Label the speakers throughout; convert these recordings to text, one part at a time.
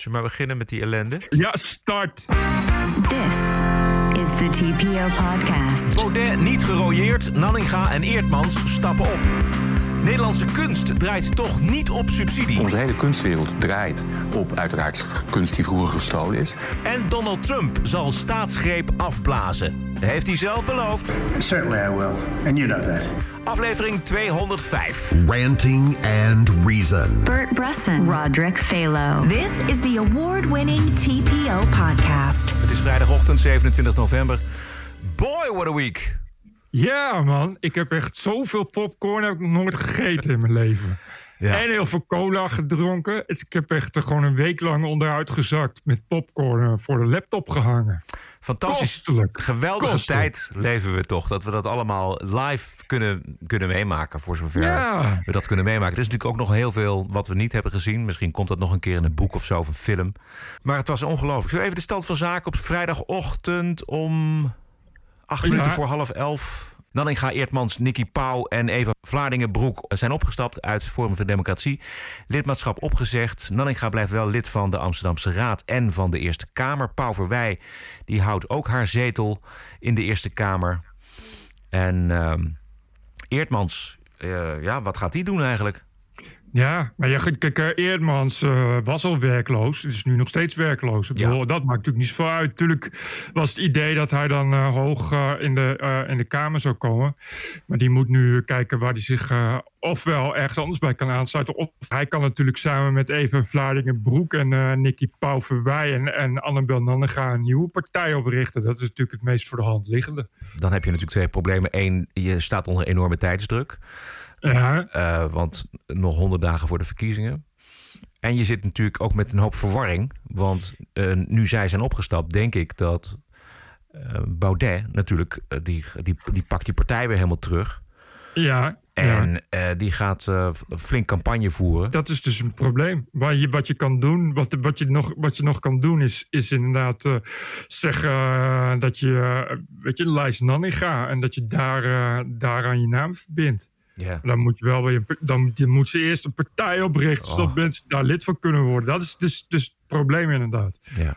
Speaker 1: Zullen we maar beginnen met die ellende?
Speaker 2: Ja, start!
Speaker 3: This is the TPO podcast.
Speaker 1: Baudet niet gerooieerd, Nanninga en Eertmans stappen op. Nederlandse kunst draait toch niet op subsidie.
Speaker 4: Onze hele kunstwereld draait op uiteraard kunst die vroeger gestolen is.
Speaker 1: En Donald Trump zal staatsgreep afblazen. Heeft hij zelf beloofd.
Speaker 5: Certainly I will, and you know that.
Speaker 1: Aflevering 205.
Speaker 6: Ranting and Reason.
Speaker 3: Bert Bresson, Roderick Phalo.
Speaker 7: This is the award winning TPO podcast.
Speaker 1: Het is vrijdagochtend 27 november. Boy, what a week.
Speaker 2: Ja, man. Ik heb echt zoveel popcorn heb ik nog nooit gegeten in mijn leven.
Speaker 1: Ja.
Speaker 2: En heel veel cola gedronken. Ik heb echt er gewoon een week lang onderuit gezakt met popcorn eh, voor de laptop gehangen.
Speaker 1: Fantastisch.
Speaker 2: Kostelijk.
Speaker 1: Geweldige
Speaker 2: Kostelijk.
Speaker 1: tijd leven we toch. Dat we dat allemaal live kunnen, kunnen meemaken. Voor zover
Speaker 2: Ja.
Speaker 1: we dat kunnen meemaken. Er is natuurlijk ook nog heel veel wat we niet hebben gezien. Misschien komt dat nog een keer in een boek of zo of een film. Maar het was ongelooflijk. Zo even de stand van zaken op vrijdagochtend om acht
Speaker 2: Ja.
Speaker 1: minuten voor half elf. Nanninga Eertmans, Nicky Pauw en Eva Vlaardingenbroek zijn opgestapt uit Forum voor Democratie. Lidmaatschap opgezegd. Nanninga blijft wel lid van de Amsterdamse Raad en van de Eerste Kamer. Pauw Verwij die houdt ook haar zetel in de Eerste Kamer. En ehm, Eertmans, eh, ja, wat gaat die doen eigenlijk?
Speaker 2: Ja, maar ja, kijk, eh, Eerdmans eh, was al werkloos. Is nu nog steeds werkloos. Ik
Speaker 1: Ja.
Speaker 2: bedoel, Dat maakt natuurlijk niet zoveel uit. Tuurlijk was het idee dat hij dan eh, hoog in, de, in de Kamer zou komen. Maar die moet nu kijken waar hij zich ofwel ergens anders bij kan aansluiten. Of hij kan natuurlijk samen met Even Vlaardingen-Broek en eh Nicky Pauw-Verwij en, en Annabel Nannega een nieuwe partij oprichten. Dat is natuurlijk het meest voor de hand liggende.
Speaker 1: Dan heb je natuurlijk twee problemen. Eén, je staat onder enorme tijdsdruk.
Speaker 2: Ja,
Speaker 1: Eh, want nog honderd dagen voor de verkiezingen. En je zit natuurlijk ook met een hoop verwarring. Want eh, nu zij zijn opgestapt, denk ik dat eh, Baudet natuurlijk... die, die, die pakt die partij weer helemaal terug.
Speaker 2: ja, ja.
Speaker 1: En die gaat flink campagne voeren.
Speaker 2: Dat is dus een probleem. Waar je, wat je kan doen, wat, wat, je nog, wat je nog kan doen, is, is inderdaad zeggen dat je, weet je, lijst Nanninga en dat je daar, daaraan je naam verbindt.
Speaker 1: Ja.
Speaker 2: Dan moet je wel weer, dan je moet ze eerst een partij oprichten, zodat
Speaker 1: Oh.
Speaker 2: mensen daar lid van kunnen worden. Dat is dus, dus het probleem inderdaad.
Speaker 1: Ja.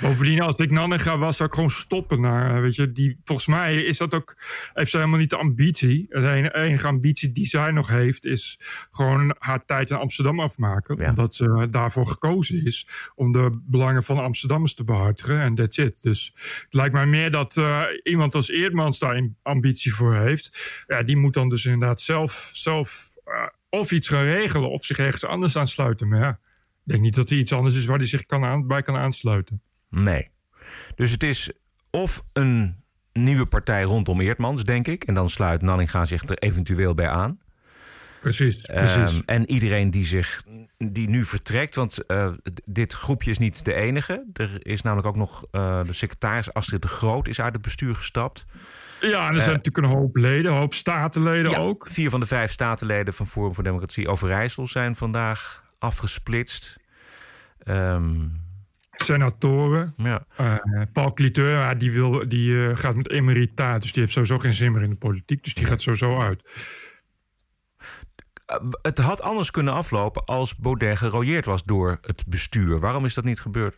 Speaker 2: Bovendien, als ik Nanninga was, zou ik gewoon stoppen. Naar, eh, weet je, die, volgens mij is dat ook, heeft ze helemaal niet de ambitie. De enige ambitie die zij nog heeft, is gewoon haar tijd in Amsterdam afmaken.
Speaker 1: Ja.
Speaker 2: Omdat ze daarvoor gekozen is om de belangen van de Amsterdammers te behartigen. En that's it. Dus het lijkt mij meer dat eh, iemand als Eerdmans daar een ambitie voor heeft. Ja, die moet dan dus inderdaad zelf, zelf eh, of iets gaan regelen of zich ergens anders aansluiten. Maar ja, ik denk niet dat er iets anders is waar hij zich kan aan, bij kan aansluiten.
Speaker 1: Nee. Dus het is of een nieuwe partij rondom Eertmans, denk ik. En dan sluit Nanninga zich er eventueel bij aan.
Speaker 2: Precies, precies.
Speaker 1: Ehm, en iedereen die, zich, die nu vertrekt, want eh, dit groepje is niet de enige. Er is namelijk ook nog eh, de secretaris Astrid de Groot is uit het bestuur gestapt.
Speaker 2: ja, en er zijn natuurlijk een hoop leden, een hoop statenleden
Speaker 1: Ja,
Speaker 2: ook.
Speaker 1: Vier van de vijf statenleden van Forum voor Democratie Overijssel zijn vandaag afgesplitst. Ehm,
Speaker 2: Senatoren.
Speaker 1: ja.
Speaker 2: Eh, Paul Cliteur, die, wil, die eh, gaat met emeritaat. Dus die heeft sowieso geen zin meer in de politiek. Dus die gaat sowieso uit.
Speaker 1: Eh, Het had anders kunnen aflopen als Baudet gerooieerd was door het bestuur. Waarom is dat niet gebeurd?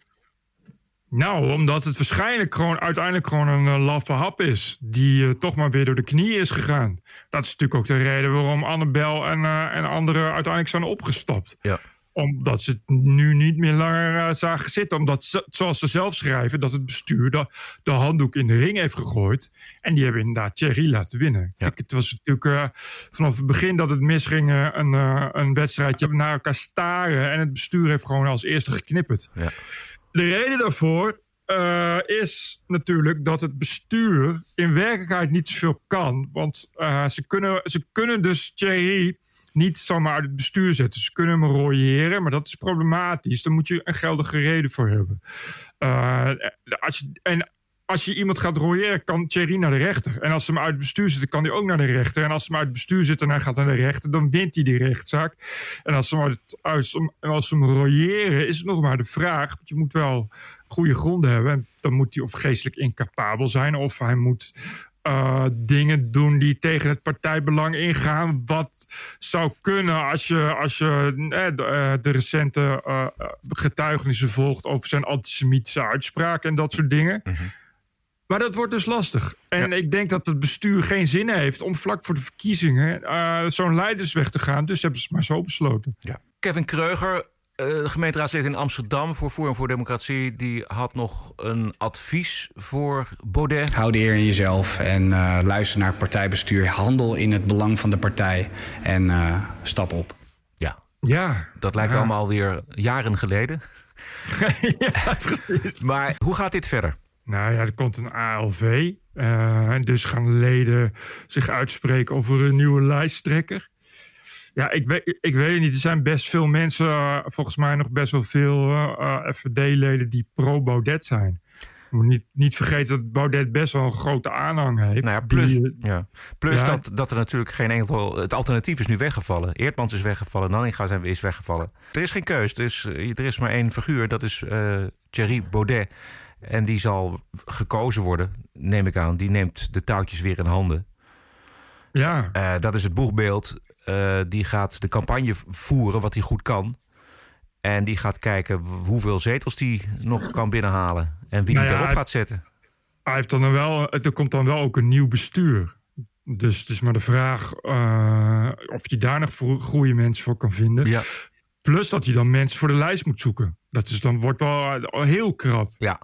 Speaker 2: Nou, omdat het waarschijnlijk gewoon uiteindelijk gewoon een laffe hap is. Die toch maar weer door de knieën is gegaan. Dat is natuurlijk ook de reden waarom Annabel en, en anderen uiteindelijk zijn opgestapt.
Speaker 1: Ja.
Speaker 2: Omdat ze het nu niet meer langer eh, zagen zitten. Omdat, ze, zoals ze zelf schrijven, dat het bestuur de, de handdoek in de ring heeft gegooid. En die hebben inderdaad Thierry laten winnen. Kijk, het was natuurlijk eh, vanaf het begin dat het misging eh, een, een wedstrijdje naar elkaar staren. En het bestuur heeft gewoon als eerste geknipperd.
Speaker 1: Ja.
Speaker 2: De reden daarvoor eh, is natuurlijk dat het bestuur in werkelijkheid niet zoveel kan. Want eh, ze, kunnen, ze kunnen dus Thierry niet zomaar uit het bestuur zetten. Ze kunnen hem royeren, maar dat is problematisch. Daar moet je een geldige reden voor hebben. Eh, als je, en als je iemand gaat royeren, kan Thierry naar de rechter. En als ze hem uit het bestuur zitten, kan hij ook naar de rechter. En als ze hem uit het bestuur zitten en hij gaat naar de rechter, dan wint hij die rechtszaak. En als ze hem, uit, als ze hem royeren, is het nog maar de vraag. Want je moet wel goede gronden hebben. En dan moet hij of geestelijk incapabel zijn, of hij moet eh, dingen doen die tegen het partijbelang ingaan. Wat zou kunnen als je, als je eh, de, eh, recente eh, getuigenissen volgt over zijn antisemitische uitspraken en dat soort dingen. Maar dat wordt dus lastig. En ik denk dat het bestuur geen zin heeft om vlak voor de verkiezingen eh, zo'n leidersweg te gaan. Dus hebben ze het maar zo besloten.
Speaker 1: Kevin Kreuger, eh, gemeenteraadslid in Amsterdam voor Forum voor Democratie, die had nog een advies voor Baudet.
Speaker 8: Hou de eer in jezelf en eh, luister naar het partijbestuur. Handel in het belang van de partij en eh, stap op.
Speaker 1: Ja,
Speaker 2: Ja,
Speaker 1: dat lijkt
Speaker 2: Ja.
Speaker 1: allemaal weer jaren geleden.
Speaker 2: ja, precies.
Speaker 1: Maar hoe gaat dit verder?
Speaker 2: Nou ja, er komt een ALV. eh, en dus gaan leden zich uitspreken over een nieuwe lijsttrekker. Ja, ik weet, ik weet het niet. Er zijn best veel mensen, eh, volgens mij nog best wel veel eh, FVD-leden die pro-Baudet zijn. Je moet niet, niet vergeten dat Baudet best wel een grote aanhang heeft.
Speaker 1: Nou ja, plus,
Speaker 2: Die,
Speaker 1: ja. plus
Speaker 2: ja.
Speaker 1: dat, dat er natuurlijk geen enkel... Het alternatief is nu weggevallen. Eertmans is weggevallen, Nanninga is weggevallen. Er is geen keus. Er is, er is maar één figuur, dat is Thierry Baudet. En die zal gekozen worden, neem ik aan. Die neemt de touwtjes weer in handen.
Speaker 2: ja,
Speaker 1: Eh, dat is het boegbeeld. Eh, die gaat de campagne voeren, wat hij goed kan. En die gaat kijken hoeveel zetels die nog kan binnenhalen. En wie
Speaker 2: Nou
Speaker 1: die
Speaker 2: ja,
Speaker 1: daarop
Speaker 2: het-
Speaker 1: gaat zetten.
Speaker 2: hij heeft dan wel, er komt dan wel ook een nieuw bestuur. Dus het is maar de vraag eh, of je daar nog goede mensen voor kan vinden.
Speaker 1: Ja.
Speaker 2: Plus dat hij dan mensen voor de lijst moet zoeken. Dat is dan wordt wel heel krap.
Speaker 1: Ja.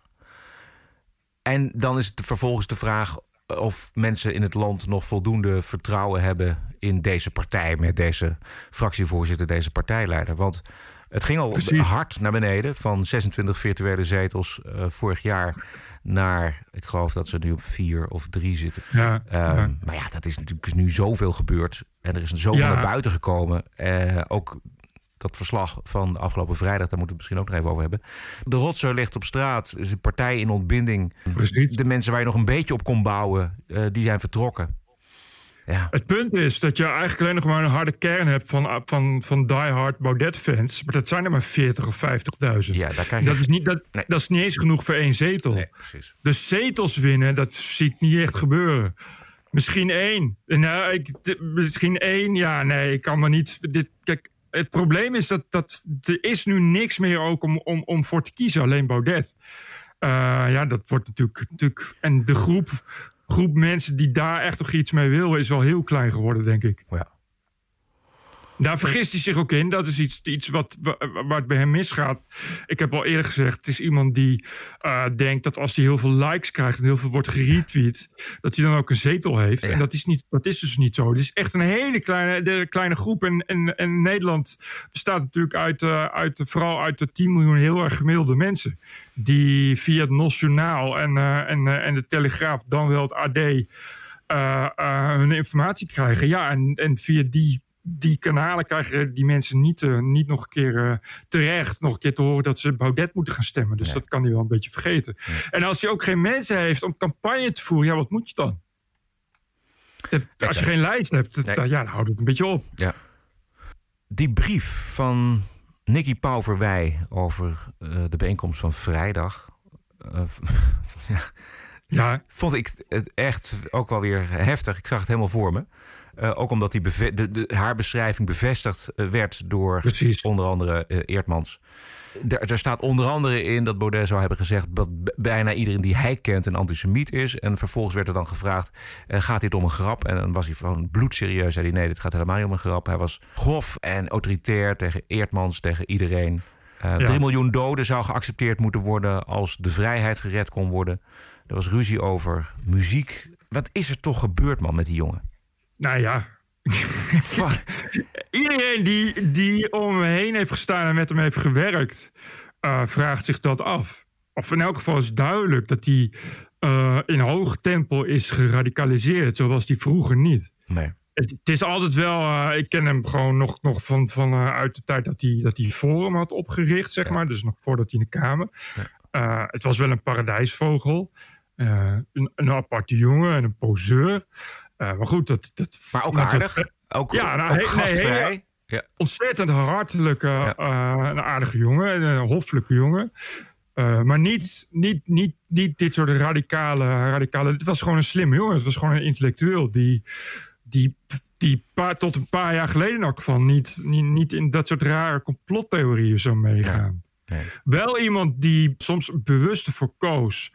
Speaker 1: En dan is het vervolgens de vraag of mensen in het land nog voldoende vertrouwen hebben in deze partij met deze fractievoorzitter, deze partijleider. Want het ging al
Speaker 2: Precies.
Speaker 1: hard naar beneden van 26 virtuele zetels eh, vorig jaar naar, ik geloof dat ze nu op vier of drie zitten.
Speaker 2: Ja,
Speaker 1: Ehm,
Speaker 2: ja.
Speaker 1: Maar ja, dat is natuurlijk nu zoveel gebeurd. En er is zoveel
Speaker 2: Ja.
Speaker 1: naar buiten gekomen. Eh, ook dat verslag van de afgelopen vrijdag, daar moeten we het misschien ook nog even over hebben. De rotzooi ligt op straat. Is een partij in ontbinding.
Speaker 2: Precies.
Speaker 1: De mensen waar je nog een beetje op kon bouwen, eh, die zijn vertrokken. Ja,
Speaker 2: Het punt is dat je eigenlijk alleen nog maar een harde kern hebt van, van, van diehard Baudet-fans. Maar dat zijn er maar 40 of 50.000.
Speaker 1: Ja, daar je-
Speaker 2: dat, is niet, dat,
Speaker 1: Nee.
Speaker 2: dat is niet eens genoeg voor één zetel.
Speaker 1: nee, precies.
Speaker 2: Dus zetels winnen, dat zie ik niet echt gebeuren. Misschien één. Nou, ik, misschien één. Ja, nee, ik kan maar niet. Dit, kijk, het probleem is dat, dat er is nu niks meer ook om, om, om voor te kiezen. Alleen Baudet. Eh, ja, dat wordt natuurlijk, natuurlijk. En de groep, groep mensen die daar echt nog iets mee wil, is wel heel klein geworden, denk ik.
Speaker 1: Ja.
Speaker 2: Daar vergist hij zich ook in. Dat is iets, iets wat, wa- waar het bij hem misgaat. Ik heb al eerder gezegd, het is iemand die eh, denkt dat als hij heel veel likes krijgt en heel veel wordt geretweet, dat hij dan ook een zetel heeft.
Speaker 1: Ja.
Speaker 2: En dat is, niet, dat is dus niet zo. Het is echt een hele kleine, de, kleine groep. En, en, en Nederland bestaat natuurlijk uit, eh, uit, vooral uit de 10 miljoen heel erg gemiddelde mensen. Die via het Nationaal en, eh, en, en de Telegraaf, dan wel het AD, hun informatie krijgen. Ja, en, en via die, die kanalen krijgen die mensen niet, eh, niet nog een keer eh, terecht nog een keer te horen dat ze Baudet moeten gaan stemmen. Dus dat kan hij wel een beetje vergeten. En als hij ook geen mensen heeft om campagne te voeren, ja, wat moet je dan? Als je geen lijst hebt, dat-
Speaker 1: Nee.
Speaker 2: ja, dan houdt het een beetje op.
Speaker 1: Ja. Die brief van Nicky Pauverwij over eh, de bijeenkomst van vrijdag. ja,
Speaker 2: Ja,
Speaker 1: vond ik het echt ook wel weer heftig. Ik zag het helemaal voor me. Eh, ook omdat die beve- de, de, haar beschrijving bevestigd eh, werd door
Speaker 2: Precies.
Speaker 1: onder andere eh, Eertmans. Er, er staat onder andere in dat Baudet zou hebben gezegd dat bijna iedereen die hij kent een antisemiet is. En vervolgens werd er dan gevraagd: gaat dit om een grap? En dan was hij gewoon bloedserieus. Zei hij: nee, dit gaat helemaal niet om een grap. Hij was grof en autoritair tegen Eertmans, tegen iedereen. Eh 3 miljoen doden zou geaccepteerd moeten worden als de vrijheid gered kon worden. Er was ruzie over muziek. Wat is er toch gebeurd, man, met die jongen?
Speaker 2: Nou ja. Iedereen die, die om hem heen heeft gestaan en met hem heeft gewerkt, eh, vraagt zich dat af. Of in elk geval is duidelijk dat hij eh, in hoog tempo is geradicaliseerd, zoals hij vroeger niet.
Speaker 1: Nee.
Speaker 2: Het, het is altijd wel, eh, ik ken hem gewoon nog, nog van, van uit de tijd dat hij, dat hij Forum had opgericht, zeg maar. Dus nog voordat hij in de Kamer. Eh, het was wel een paradijsvogel. Een, een aparte jongen en een poseur. Eh, maar goed, dat. dat
Speaker 1: Maar ook
Speaker 2: dat-
Speaker 1: aardig. Ook,
Speaker 2: Ja, nou,
Speaker 1: ook
Speaker 2: he-
Speaker 1: gastvrij. ja.
Speaker 2: ontzettend hartelijke, eh, een aardige jongen, en een hoffelijke jongen. Eh, maar niet, niet, niet, niet dit soort radicale, radicale. Het was gewoon een slimme jongen. Het was gewoon een intellectueel die, die, die paar, tot een paar jaar geleden elk geval niet, niet, niet in dat soort rare complottheorieën zou meegaan.
Speaker 1: Nee.
Speaker 2: Wel iemand die soms bewust ervoor koos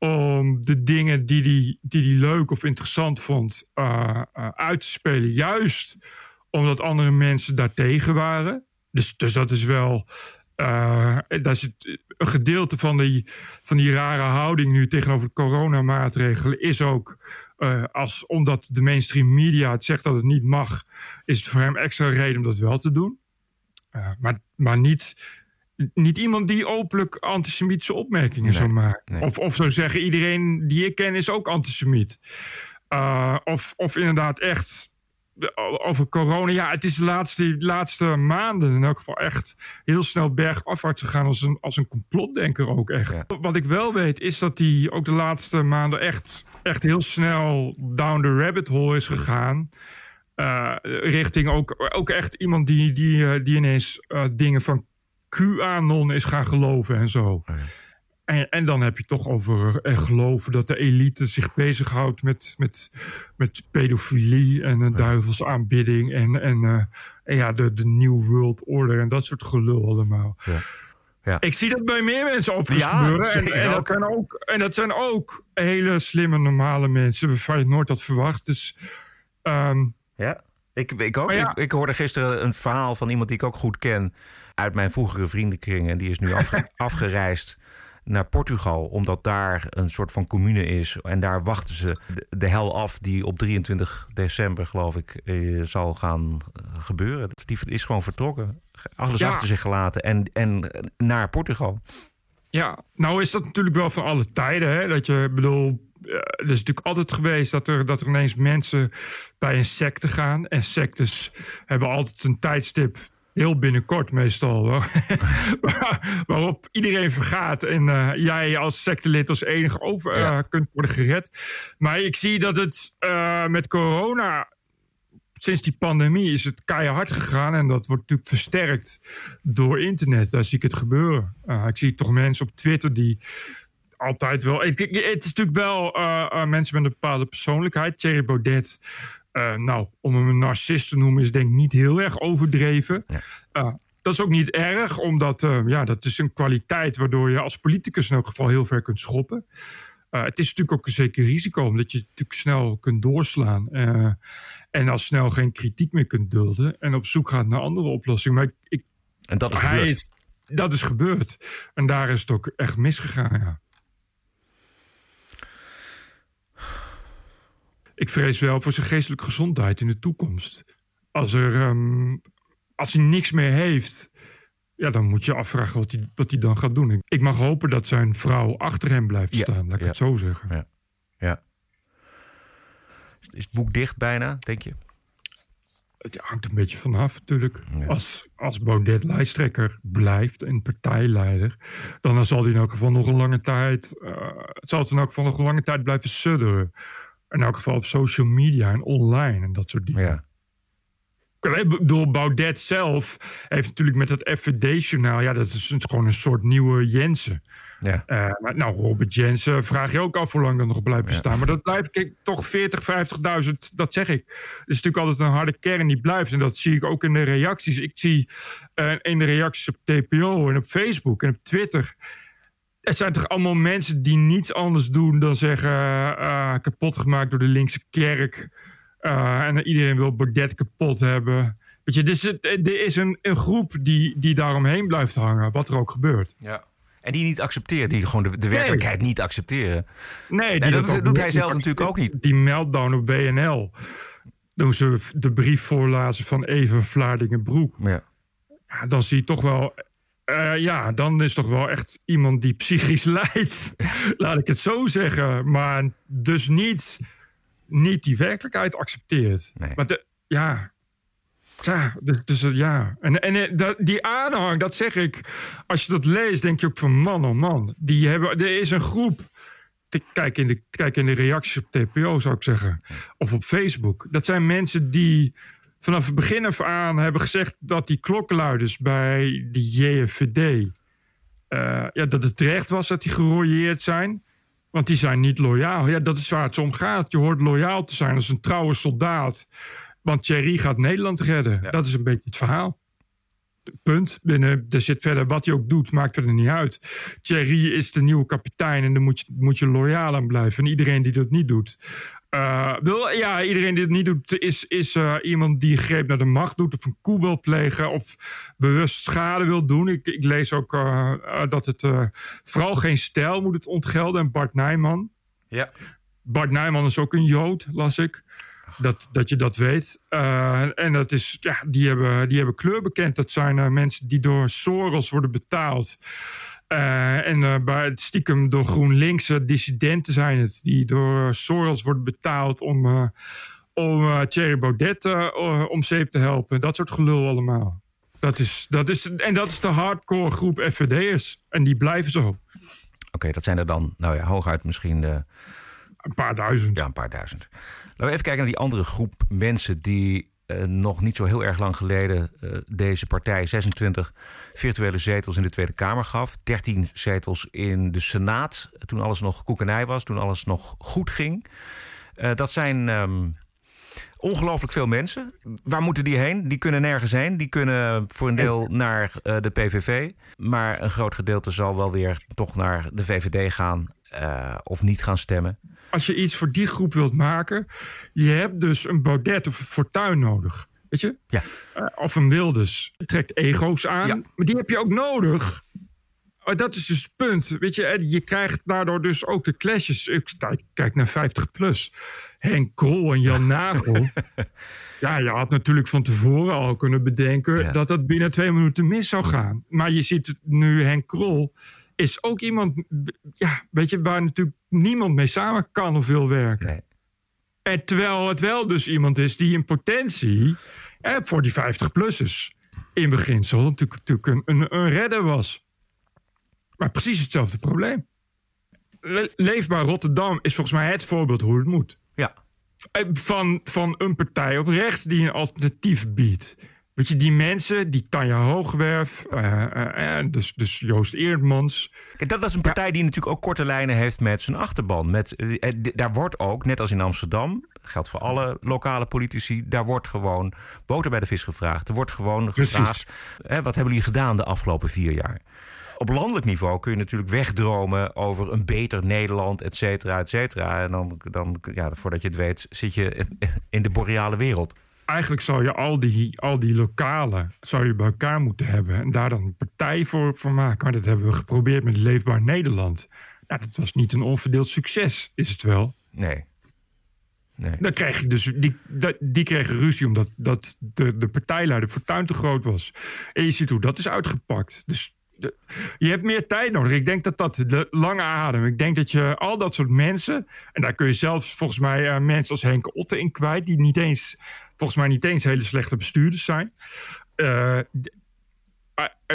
Speaker 2: om de dingen die hij die, die leuk of interessant vond uh, uh, uit te spelen. Juist omdat andere mensen daartegen waren. Dus, dus dat is wel. Uh, het, een gedeelte van die, van die rare houding nu tegenover de coronamaatregelen is ook. Als, omdat de mainstream media het zegt dat het niet mag, is het voor hem extra reden om dat wel te doen. Maar, maar niet, niet iemand die openlijk antisemitische opmerkingen
Speaker 1: Nee,
Speaker 2: zou maken.
Speaker 1: nee.
Speaker 2: Of, of zou zeggen: iedereen die ik ken is ook antisemiet. Uh, of, of inderdaad echt over corona. Ja, het is de laatste, laatste maanden in elk geval echt heel snel bergafwaarts gegaan als een, als een complotdenker ook echt. Wat ik wel weet is dat hij ook de laatste maanden echt, echt heel snel down the rabbit hole is gegaan. Uh, richting ook, ook echt iemand die, die, die ineens uh, dingen van QAnon is gaan geloven en zo.
Speaker 1: Oh
Speaker 2: En, en, dan heb je toch over eh, geloven dat de elite zich bezighoudt met, met, met pedofilie en een duivelsaanbidding en, en, uh, en ja, de, de New World Order en dat soort gelul allemaal.
Speaker 1: Ja. Ja.
Speaker 2: Ik zie dat bij meer mensen overigens
Speaker 1: Ja,
Speaker 2: gebeuren. En, en, dat zijn ook, en dat zijn ook hele slimme, normale mensen waarvan je nooit had verwacht. Dus ehm,
Speaker 1: Ja, ik, ik ook.
Speaker 2: Ja.
Speaker 1: Ik, ik hoorde gisteren een verhaal van iemand die ik ook goed ken uit mijn vroegere vriendenkring. En die is nu afge- afgereisd naar Portugal, omdat daar een soort van commune is. En daar wachten ze de, hel af die op 23 december, geloof ik, eh, zal gaan eh, gebeuren. Die is gewoon vertrokken. Alles
Speaker 2: Ja.
Speaker 1: achter zich gelaten en, en naar Portugal.
Speaker 2: Ja, nou is dat natuurlijk wel van alle tijden. Hè? Dat je, bedoel, eh, er is natuurlijk altijd geweest dat er, dat er ineens mensen bij een secte gaan. En sectes hebben altijd een tijdstip, heel binnenkort meestal, waar- waarop iedereen vergaat. En eh, jij als sectelid als enige over eh,
Speaker 1: Ja.
Speaker 2: kunt worden gered. Maar ik zie dat het eh, met corona sinds die pandemie is het keihard gegaan. En dat wordt natuurlijk versterkt door internet. Daar zie ik het gebeuren. Uh, ik zie toch mensen op Twitter die altijd wel... Het, het is natuurlijk wel uh, mensen met een bepaalde persoonlijkheid. Thierry Baudet, uh, nou, om hem een narcist te noemen... is denk ik niet heel erg overdreven. Uh, dat is ook niet erg, omdat uh, ja, dat is een kwaliteit... waardoor je als politicus in elk geval heel ver kunt schoppen. Het is natuurlijk ook een zeker risico, omdat je natuurlijk snel kunt doorslaan. En al snel geen kritiek meer kunt dulden. En op zoek gaat naar andere oplossingen. Maar ik, ik,
Speaker 1: En dat is
Speaker 2: hij
Speaker 1: gebeurd.
Speaker 2: is- dat is gebeurd. En daar is het ook echt misgegaan, ja. Ik vrees wel voor zijn geestelijke gezondheid in de toekomst. Als, er, ehm, als hij niks meer heeft, ja, dan moet je afvragen wat hij, wat hij dan gaat doen. Ik- Ik mag hopen dat zijn vrouw achter hem blijft
Speaker 1: Ja,
Speaker 2: staan, laat ik
Speaker 1: ja.
Speaker 2: het zo zeggen.
Speaker 1: Ja. ja. Is het boek dicht bijna, denk je?
Speaker 2: Het hangt een beetje vanaf, natuurlijk. Als, als Baudet lijsttrekker blijft en partijleider, dan zal hij in elk geval nog een lange tijd, eh, zal het in elk geval nog een lange tijd blijven sudderen. In elk geval op social media en online en dat soort dingen.
Speaker 1: Ja.
Speaker 2: Ik bedoel, Baudet zelf heeft natuurlijk met dat FVD-journaal... ja, dat is gewoon een soort nieuwe Jensen.
Speaker 1: Ja.
Speaker 2: Eh, maar nou, Robert Jensen vraag je ook af hoe lang dat nog blijft bestaan. Maar dat blijft kijk, toch 40, 50.000, dat zeg ik. Is natuurlijk altijd een harde kern die blijft. En dat zie ik ook in de reacties. Ik zie eh, in de reacties op TPO en op Facebook en op Twitter... Er zijn toch allemaal mensen die niets anders doen dan zeggen... eh, kapot gemaakt door de linkse kerk... Uh, en iedereen wil Baudet kapot hebben. Weet je, dus het, er is een, een groep die, die daaromheen blijft hangen, wat er ook gebeurt.
Speaker 1: ja. En die niet accepteren, die gewoon de, de werkelijkheid niet accepteren.
Speaker 2: Nee,
Speaker 1: Nee, dat doet hij zelf natuurlijk ook niet.
Speaker 2: Die meltdown op WNL. Toen ze de brief voorlazen van Even Vlaardingen-Broek.
Speaker 1: Ja.
Speaker 2: Ja, dan zie je toch wel... eh, ja, dan is toch wel echt iemand die psychisch lijdt. Laat ik het zo zeggen. Maar dus niet, niet die werkelijkheid accepteert.
Speaker 1: Nee.
Speaker 2: Maar de, ja... Tja, dus, dus eh, ja. En, en eh, dat, die aanhang, dat zeg ik. Als je dat leest, denk je ook van man, oh man. Die hebben, er is een groep. Te- Kijk in, de, kijk in de reacties op TPO, zou ik zeggen. Of op Facebook. Dat zijn mensen die vanaf het begin af aan hebben gezegd... dat die klokkenluiders bij de JFVD... eh, ja, dat het terecht was dat die gerooieerd zijn. Want die zijn niet loyaal. Ja, dat is waar het om gaat. Je hoort loyaal te zijn als een trouwe soldaat. Want Thierry gaat Nederland redden. Dat is een beetje het verhaal. Punt. Binnen, er zit verder wat hij ook doet, maakt er niet uit. Thierry is de nieuwe kapitein en daar moet je, moet je loyaal aan blijven. En iedereen die dat niet doet. Eh, wil, ja, iedereen die het niet doet, is, is eh, iemand die greep naar de macht doet. Of een koe wil plegen. Of bewust schade wil doen. Ik, ik lees ook eh, dat het vooral geen stijl moet het ontgelden. En Bart Nijman.
Speaker 1: Ja.
Speaker 2: Bart Nijman is ook een Jood, las ik. Dat, dat je dat weet. Eh, en dat is, ja, die, hebben, die hebben kleur bekend. Dat zijn eh, mensen die door Soros worden betaald. Eh, en bij het stiekem door GroenLinkse dissidenten zijn het. Die door Soros worden betaald om, om Thierry Baudet om zeep te helpen. Dat soort gelul allemaal. Dat is, dat is, en dat is de hardcore groep FVD'ers. En die blijven zo.
Speaker 1: Oké, dat zijn er dan, nou ja, hooguit misschien eh,
Speaker 2: Een paar duizend.
Speaker 1: ja, een paar duizend. Laten we even kijken naar die andere groep mensen die eh, nog niet zo heel erg lang geleden eh, deze partij 26 virtuele zetels in de Tweede Kamer gaf. 13 zetels in de Senaat, toen alles nog koekenij was, toen alles nog goed ging. Eh, dat zijn ehm, ongelooflijk veel mensen. Waar moeten die heen? Die kunnen nergens heen. Die kunnen voor een deel naar de PVV. Maar een groot gedeelte zal wel weer toch naar de VVD gaan eh, of niet gaan stemmen.
Speaker 2: als je iets voor die groep wilt maken, je hebt dus een Baudet of een Fortuin nodig. Weet je?
Speaker 1: Ja.
Speaker 2: Eh, of een Wilders. Het trekt ego's aan.
Speaker 1: Ja.
Speaker 2: Maar die heb je ook nodig. Maar dat is dus het punt. Weet je, en je krijgt daardoor dus ook de clashes. Ik kijk, kijk naar 50 plus. Henk Krol en Jan Nagel. ja, je had natuurlijk van tevoren al kunnen bedenken
Speaker 1: Ja.
Speaker 2: dat dat binnen twee minuten mis zou gaan. Maar je ziet nu, Henk Krol is ook iemand, ja, weet je, waar natuurlijk niemand mee samen kan of wil werken.
Speaker 1: Nee.
Speaker 2: En terwijl het wel dus iemand is die in potentie eh, voor die 50-plussers in beginsel natuurlijk, natuurlijk een, een, een redder was. Maar precies hetzelfde probleem. Le- Leefbaar Rotterdam is volgens mij het voorbeeld hoe het moet.
Speaker 1: Ja.
Speaker 2: Eh, Van, van een partij op rechts die een alternatief biedt. Weet je, die mensen, die Tanja Hoogwerf, eh, eh, eh, dus, dus Joost Eerdmans.
Speaker 1: Kijk, dat was een partij die natuurlijk ook korte lijnen heeft met zijn achterban. Met, daar wordt ook, net als in Amsterdam, geldt voor alle lokale politici, daar wordt gewoon boter bij de vis gevraagd. Er wordt gewoon
Speaker 2: Precies.
Speaker 1: gevraagd, hè, wat hebben jullie gedaan de afgelopen vier jaar? Op landelijk niveau kun je natuurlijk wegdromen over een beter Nederland, et cetera, et cetera. En dan, dan ja, voordat je het weet, zit je in de boreale wereld.
Speaker 2: Eigenlijk zou je al die, al die lokalen zou je bij elkaar moeten hebben. En daar dan een partij voor, voor maken. Maar dat hebben we geprobeerd met Leefbaar Nederland. Nou, dat was niet een onverdeeld succes, is het wel.
Speaker 1: Nee. Nee.
Speaker 2: Dan kreeg je dus, die, die kregen ruzie omdat dat de, de partijleider Fortuyn te groot was. En je ziet hoe dat is uitgepakt. Dus de- je hebt meer tijd nodig. Ik denk dat dat de lange adem. Ik denk dat je al dat soort mensen. En daar kun je zelfs volgens mij eh, mensen als Henk Otte in kwijt. Die niet eens, volgens mij niet eens hele slechte bestuurders zijn. Eh,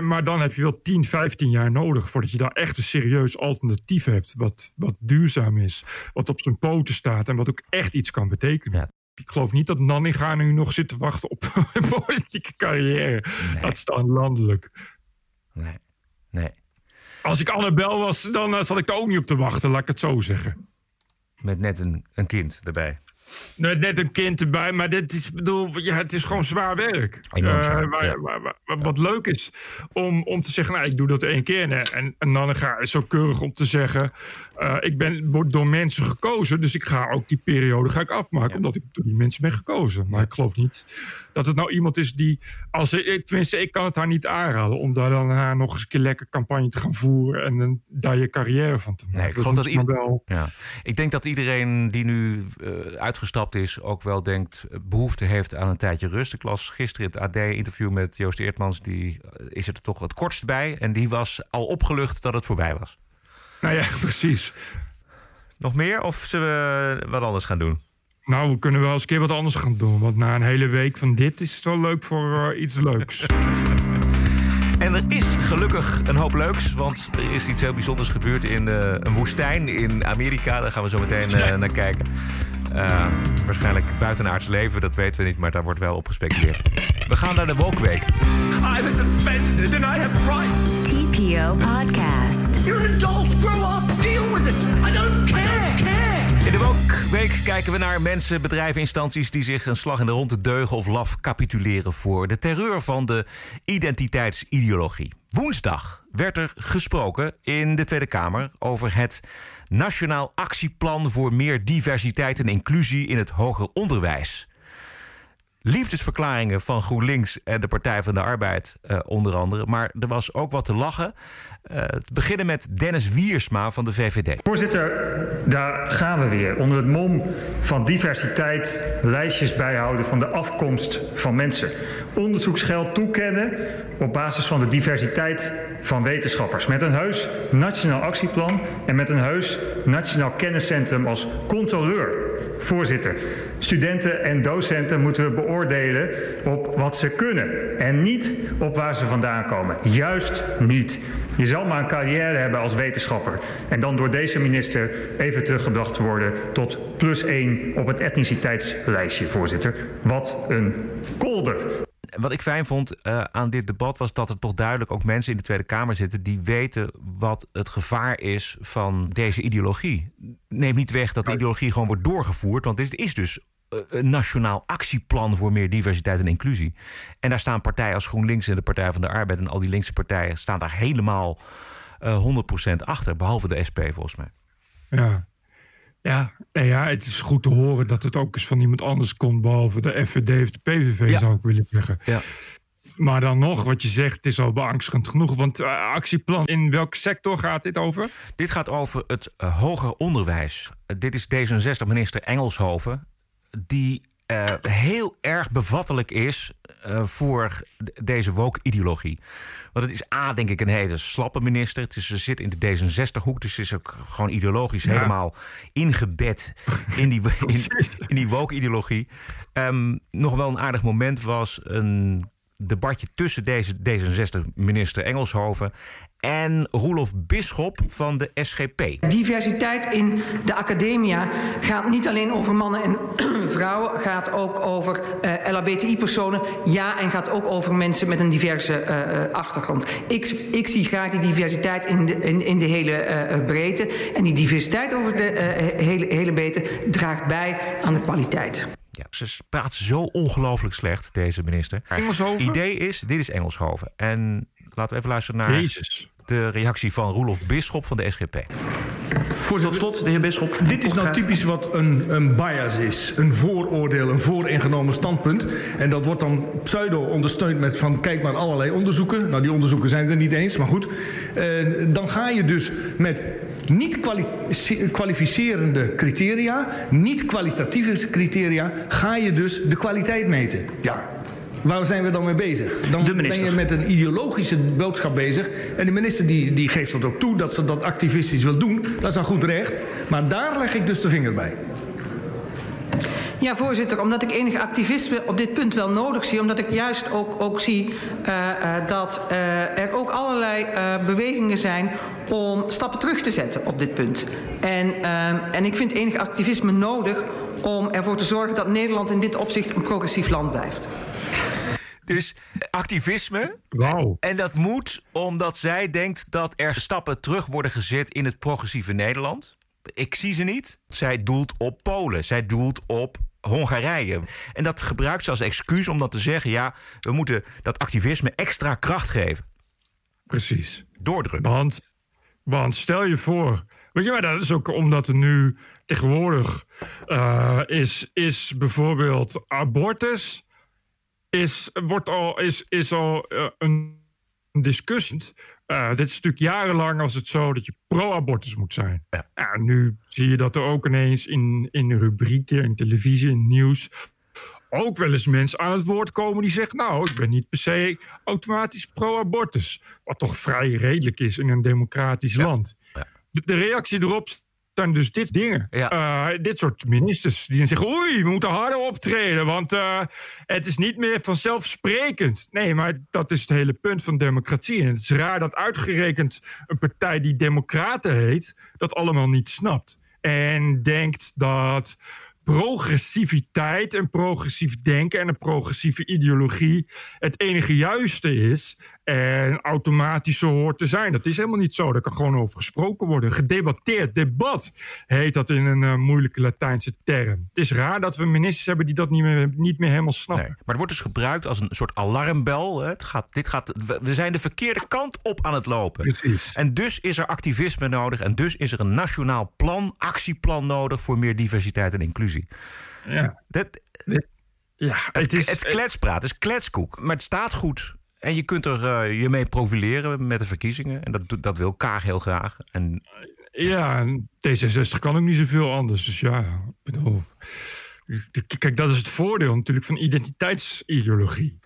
Speaker 2: maar dan heb je wel 10, 15 jaar nodig voordat je daar echt een serieus alternatief hebt. Wat, wat duurzaam is, wat op zijn poten staat en wat ook echt iets kan betekenen.
Speaker 1: Ja.
Speaker 2: Ik geloof niet dat Nanninga nu nog zit te wachten op een politieke carrière. Dat staan landelijk.
Speaker 1: Nee. Nee.
Speaker 2: Als ik Annabel was, dan eh, zat ik er ook niet op te wachten, laat ik het zo zeggen.
Speaker 1: Met net een, een kind erbij.
Speaker 2: Net, net een kind erbij, maar dit is, bedoel, ja, het is gewoon zwaar werk.
Speaker 1: Enorm zwaar,
Speaker 2: Eh,
Speaker 1: ja.
Speaker 2: Wat leuk is om, om te zeggen, nou, ik doe dat één keer. En, en, en Nannega is zo keurig om te zeggen, eh, ik ben word door mensen gekozen, dus ik ga ook die periode ga ik afmaken, omdat ik door die mensen ben gekozen. Maar ik geloof niet dat het nou iemand is die, als ik, tenminste, ik kan het haar niet aanraden om daar dan haar nog eens een keer lekker campagne te gaan voeren en dan daar je carrière van te maken.
Speaker 1: Nee, ik geloof dat
Speaker 2: dan wel.
Speaker 1: Ja, ik denk dat iedereen die nu eh, uitgestapt is ook wel denkt eh, behoefte heeft aan een tijdje rust. Ik las gisteren het AD-interview met Joost Eertmans. Die eh, is er toch het kortst bij. En die was al opgelucht dat het voorbij was.
Speaker 2: Nou ja, precies.
Speaker 1: Nog meer of zullen we wat anders gaan doen?
Speaker 2: Nou, we kunnen wel eens een keer wat anders gaan doen. Want na een hele week van dit is het wel leuk voor eh, iets leuks.
Speaker 1: En er is gelukkig een hoop leuks, want er is iets heel bijzonders gebeurd in eh, een woestijn in Amerika. Daar gaan we zo meteen naar kijken. Eh, waarschijnlijk buitenaards leven, dat weten we niet, maar daar wordt wel op gespeculeerd. We gaan naar de Woke Week.
Speaker 5: I was offended and I have rights.
Speaker 3: TPO Podcast.
Speaker 5: You're an adult. Grow up. Deal with it. I don't care. care.
Speaker 1: In de Woke-week kijken we naar mensen, bedrijven, instanties die zich een slag in de ronde deugen of laf capituleren voor de terreur van de identiteitsideologie. Woensdag werd er gesproken in de Tweede Kamer over het Nationaal Actieplan voor meer diversiteit en inclusie in het hoger onderwijs. Liefdesverklaringen van GroenLinks en de Partij van de Arbeid, eh, onder andere. Maar er was ook wat te lachen. Uh, beginnen met Dennis Wiersma van de VVD.
Speaker 9: Voorzitter, daar gaan we weer. Onder het mom van diversiteit lijstjes bijhouden van de afkomst van mensen. Onderzoeksgeld toekennen op basis van de diversiteit van wetenschappers. Met een heus nationaal actieplan en met een heus nationaal kenniscentrum als controleur. Voorzitter, studenten en docenten moeten we beoordelen op wat ze kunnen en niet op waar ze vandaan komen. Juist niet. Je zal maar een carrière hebben als wetenschapper en dan door deze minister even teruggebracht te worden tot plus één op het etniciteitslijstje, voorzitter. Wat een kolder.
Speaker 1: Wat ik fijn vond uh, aan dit debat was dat er toch duidelijk ook mensen in de Tweede Kamer zitten die weten wat het gevaar is van deze ideologie. Neem niet weg dat de ideologie gewoon wordt doorgevoerd, want dit is dus een nationaal actieplan voor meer diversiteit en inclusie. En daar staan partijen als GroenLinks en de Partij van de Arbeid en al die linkse partijen staan daar helemaal uh, 100% achter, behalve de SP volgens mij.
Speaker 2: Ja. Ja, ja, het is goed te horen dat het ook eens van iemand anders komt, behalve de FVD of de PVV, ja. zou ik willen zeggen.
Speaker 1: Ja.
Speaker 2: Maar dan nog, wat je zegt, het is al beangstigend genoeg. Want uh, actieplan, in welke sector gaat dit over?
Speaker 1: Dit gaat over het uh, hoger onderwijs. Uh, dit is D66-minister Engelshoven die heel erg bevattelijk is voor deze woke-ideologie. Want het is A, denk ik, een hele slappe minister. Het is, ze zit in de D66-hoek, dus ze is ook gewoon ideologisch ja. helemaal ingebed in die, in, in die woke-ideologie. Um, nog wel een aardig moment was een debatje tussen deze D66-minister Engelshoven en Roelof Bisschop van de SGP.
Speaker 10: Diversiteit in de academia gaat niet alleen over mannen en vrouwen, gaat ook over uh, LHBTI-personen. Ja, en gaat ook over mensen met een diverse uh, achtergrond. Ik, ik, zie graag die diversiteit in de, in, in de hele uh, breedte. En die diversiteit over de hele, hele breedte draagt bij aan de kwaliteit.
Speaker 1: Ja, ze praat zo ongelooflijk slecht, deze minister.
Speaker 2: Engelshoven?
Speaker 1: idee is, dit is Engelshoven. En laten we even luisteren naar
Speaker 2: Jezus.
Speaker 1: De reactie van Roelof Bisschop van de SGP.
Speaker 11: Voorzitter, tot slot, de heer Bisschop. Dit is nou typisch wat een, een bias is. Een vooroordeel, een vooringenomen standpunt. En dat wordt dan pseudo ondersteund met van kijk maar allerlei onderzoeken. Nou, die onderzoeken zijn er niet eens, maar goed. Uh, dan ga je dus met niet kwali kwalificerende criteria, niet kwalitatieve criteria, ga je dus de kwaliteit meten. Ja, Waar zijn we dan mee bezig? Dan ben je met een ideologische boodschap bezig. En de minister die, die geeft dat ook toe, dat ze dat activistisch wil doen. Dat is al goed recht. Maar daar leg ik dus de vinger bij.
Speaker 10: Ja, voorzitter, omdat ik enig activisme op dit punt wel nodig zie. Omdat ik juist ook, ook zie uh, uh, dat uh, er ook allerlei bewegingen zijn om stappen terug te zetten op dit punt. En, en ik vind enig activisme nodig om ervoor te zorgen dat Nederland in dit opzicht een progressief land blijft.
Speaker 1: Dus activisme.
Speaker 2: Wow.
Speaker 1: En dat moet omdat zij denkt dat er stappen terug worden gezet in het progressieve Nederland. Ik zie ze niet. Zij doelt op Polen. Zij doelt op Hongarije. En dat gebruikt ze als excuus om dan te zeggen: ja, we moeten dat activisme extra kracht geven.
Speaker 2: Precies.
Speaker 1: Doordrukken.
Speaker 2: Want, want stel je voor. Weet je, maar dat is ook omdat er nu tegenwoordig uh, is, is bijvoorbeeld abortus. Is, wordt al, is, is al uh, een discussie. Uh, dit is natuurlijk jarenlang was het zo dat je pro-abortus moet zijn.
Speaker 1: Ja.
Speaker 2: Nu zie je dat er ook ineens in, in rubrieken, in televisie, in nieuws... ook wel eens mensen aan het woord komen die zeggen... nou, ik ben niet per se automatisch pro-abortus. Wat toch vrij redelijk is in een democratisch
Speaker 1: Ja.
Speaker 2: land.
Speaker 1: Ja.
Speaker 2: De, de reactie erop zijn dus dit dingen.
Speaker 1: Ja.
Speaker 2: Uh, dit soort ministers die dan zeggen... oei, we moeten harder optreden... want uh, het is niet meer vanzelfsprekend. Nee, maar dat is het hele punt van democratie. En het is raar dat uitgerekend een partij die Democraten heet... dat allemaal niet snapt. En denkt dat progressiviteit en progressief denken en een progressieve ideologie het enige juiste is en automatisch zo hoort te zijn. Dat is helemaal niet zo. Daar kan gewoon over gesproken worden. Gedebatteerd, debat heet dat in een uh, moeilijke Latijnse term. Het is raar dat we ministers hebben die dat niet meer, niet meer helemaal snappen.
Speaker 1: Nee, maar het wordt dus gebruikt als een soort alarmbel. Het gaat, dit gaat, we zijn de verkeerde kant op aan het lopen.
Speaker 2: Precies.
Speaker 1: En dus is er activisme nodig en dus is er een nationaal plan, actieplan nodig voor meer diversiteit en inclusie.
Speaker 2: Ja.
Speaker 1: Dat,
Speaker 2: ja,
Speaker 1: het, het, is, het is kletspraat, het is kletskoek. Maar het staat goed. En je kunt er uh, je mee profileren met de verkiezingen. En dat, dat wil Kaag heel graag. En,
Speaker 2: ja, D66 kan ook niet zoveel anders. Dus ja, ik bedoel... Kijk, dat is het voordeel natuurlijk van identiteitsideologie.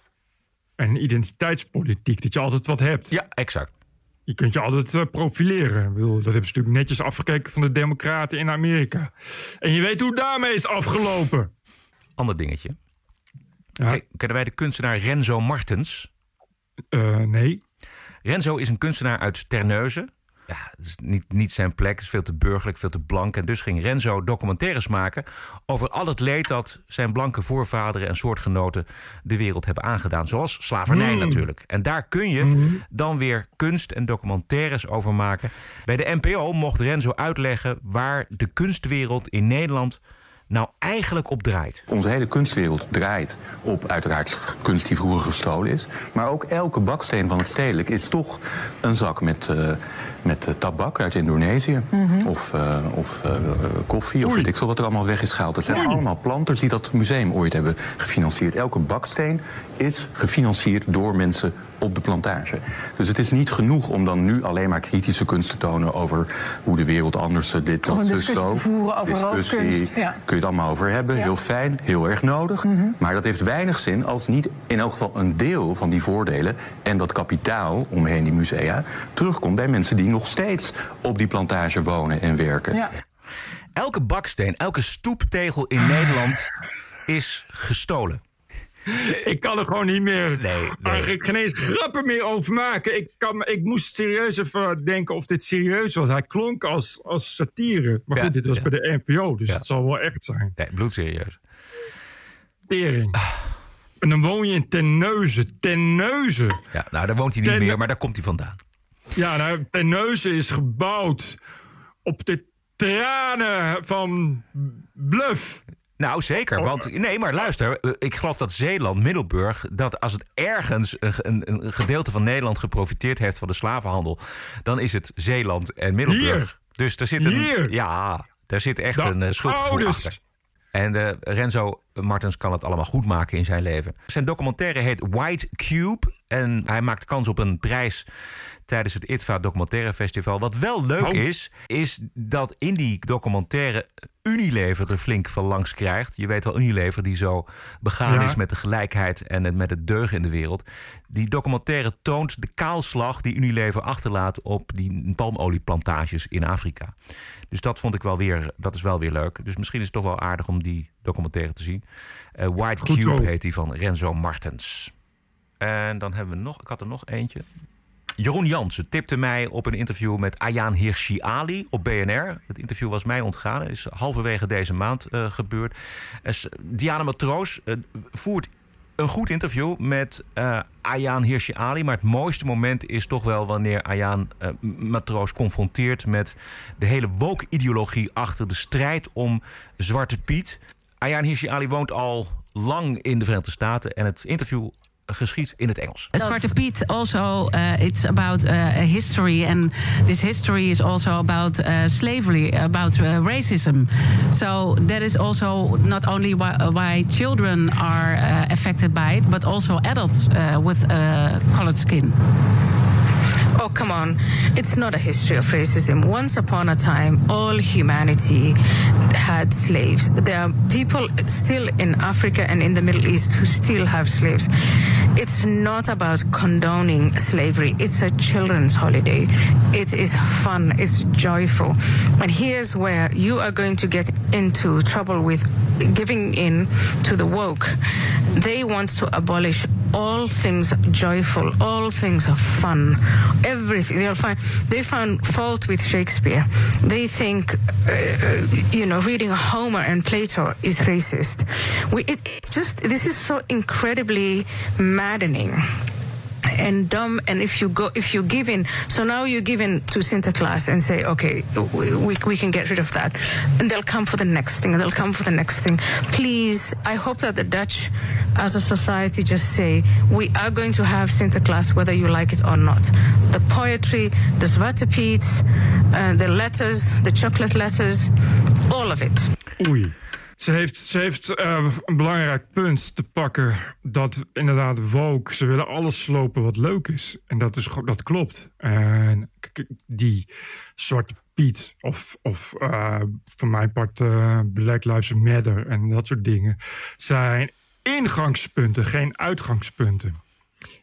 Speaker 2: En identiteitspolitiek, dat je altijd wat hebt.
Speaker 1: Ja, exact.
Speaker 2: Je kunt je altijd uh, profileren. Ik bedoel, dat hebben ze natuurlijk netjes afgekeken van de Democraten in Amerika. En je weet hoe daarmee is afgelopen.
Speaker 1: Ander dingetje. Ja. Kennen wij de kunstenaar Renzo Martens?
Speaker 2: Uh, nee.
Speaker 1: Renzo is een kunstenaar uit Terneuzen. Ja, het is niet, niet zijn plek, het is veel te burgerlijk, veel te blank. En dus ging Renzo documentaires maken over al het leed dat zijn blanke voorvaderen en soortgenoten de wereld hebben aangedaan. Zoals slavernij mm. natuurlijk. En daar kun je mm. dan weer kunst en documentaires over maken. Bij de NPO mocht Renzo uitleggen waar de kunstwereld in Nederland nou eigenlijk op draait?
Speaker 4: Onze hele kunstwereld draait op uiteraard kunst die vroeger gestolen is. Maar ook elke baksteen van het stedelijk is toch een zak met, uh, met uh, tabak uit Indonesië. Mm -hmm. Of, uh, of koffie, of weet ik veel wat er allemaal weg is gehaald. Het zijn allemaal planters die dat museum ooit hebben gefinancierd. Elke baksteen is gefinancierd door mensen op de plantage. Dus het is niet genoeg om dan nu alleen maar kritische kunst te tonen over hoe de wereld anders dit, dat,
Speaker 12: dus zo. voeren over roofkunst.
Speaker 4: Ja. Kun je het allemaal over hebben. Ja. Heel fijn, heel erg nodig. Mm -hmm. Maar dat heeft weinig zin als niet in elk geval een deel van die voordelen en dat kapitaal omheen die musea terugkomt bij mensen die nog steeds op die plantage wonen en werken.
Speaker 1: Ja. Elke baksteen, elke stoeptegel in Nederland is gestolen.
Speaker 2: ik kan er gewoon niet meer.
Speaker 1: Nee, nee.
Speaker 2: Ik geen eens grappen meer over maken. Ik, kan, ik moest serieus even denken of dit serieus was. Hij klonk als, als satire. Maar
Speaker 1: Ja,
Speaker 2: goed, dit was
Speaker 1: ja.
Speaker 2: bij de NPO, dus
Speaker 1: Ja.
Speaker 2: het zal wel echt zijn.
Speaker 1: Nee, bloedserieus.
Speaker 2: Tering. En dan woon je in Terneuzen. Terneuzen.
Speaker 1: Ja, nou, daar woont hij niet
Speaker 2: Ten-
Speaker 1: meer, maar daar komt hij vandaan.
Speaker 2: Ja, nou, Terneuzen is gebouwd op de tranen van Bluff.
Speaker 1: Nou, zeker. Want nee, maar luister. Ik geloof dat Zeeland, Middelburg, dat als het ergens een, een, een gedeelte van Nederland geprofiteerd heeft van de slavenhandel, dan is het Zeeland en Middelburg.
Speaker 2: Hier.
Speaker 1: Dus daar zit een.
Speaker 2: Hier.
Speaker 1: Ja, daar zit echt
Speaker 2: De
Speaker 1: een eh, schuldgevoel achter. En eh, Renzo Martens kan het allemaal goed maken in zijn leven. Zijn documentaire heet White Cube. En hij maakt kans op een prijs tijdens het ITVA Documentaire Festival. Wat wel leuk
Speaker 2: Oh.
Speaker 1: is, is dat in die documentaire Unilever er flink van langs krijgt. Je weet wel, Unilever die zo begaan
Speaker 2: Ja.
Speaker 1: is met de gelijkheid en met het deugen in de wereld. Die documentaire toont de kaalslag die Unilever achterlaat op die palmolieplantages in Afrika. Dus dat vond ik wel weer, dat is wel weer leuk. Dus misschien is het toch wel aardig om die documentaire te zien. Eh, White
Speaker 2: Goed
Speaker 1: Cube
Speaker 2: zo.
Speaker 1: heet die van Renzo Martens. En dan hebben we nog, ik had er nog eentje. Jeroen Jansen tipte mij op een interview met Ayaan Hirsi Ali op BNR. Het interview was mij ontgaan. Is halverwege deze maand eh, gebeurd. Eh, Diana Matroos eh, voert een goed interview met eh Ayaan Hirsi Ali. Maar het mooiste moment is toch wel wanneer Ayaan eh, Matroos confronteert met de hele woke-ideologie achter de strijd om Zwarte Piet. Ayaan Hirsi Ali woont al lang in de Verenigde Staten en het interview geschiet in het Engels.
Speaker 13: Zwarte Piet also uh, it's about uh, history, and this history is also about uh, slavery, about uh, racism. So that is also not only why, why children are uh, affected by it, but also adults uh, with uh, colored skin.
Speaker 14: Oh, come on. It's not a history of racism. Once upon a time, all humanity had slaves. There are people still in Africa and in the Middle East who still have slaves. It's not about condoning slavery, it's a children's holiday. It is fun, it's joyful. And here's where you are going to get into trouble with giving in to the woke. They want to abolish all things joyful, all things are fun, everything. They'll find they find fault with Shakespeare. They think, uh, you know, reading Homer and Plato is racist. We, it just this is so incredibly maddening and dumb and if you go if you give in so now you give in to Sinterklaas and say okay we, we can get rid of that. And they'll come for the next thing and they'll come for the next thing. Please I hope that the Dutch as a society just say we are going to have Sinterklaas whether you like it or not. The poetry the Zwarte Piet uh, the letters the chocolate letters all of it.
Speaker 2: Oei. Ze heeft, ze heeft uh, een belangrijk punt te pakken. Dat inderdaad woke. Ze willen alles slopen wat leuk is. En dat, is, dat klopt. En die Zwarte Piet. Of, of uh, van mijn part uh, Black Lives Matter. En dat soort dingen. Zijn ingangspunten, geen uitgangspunten.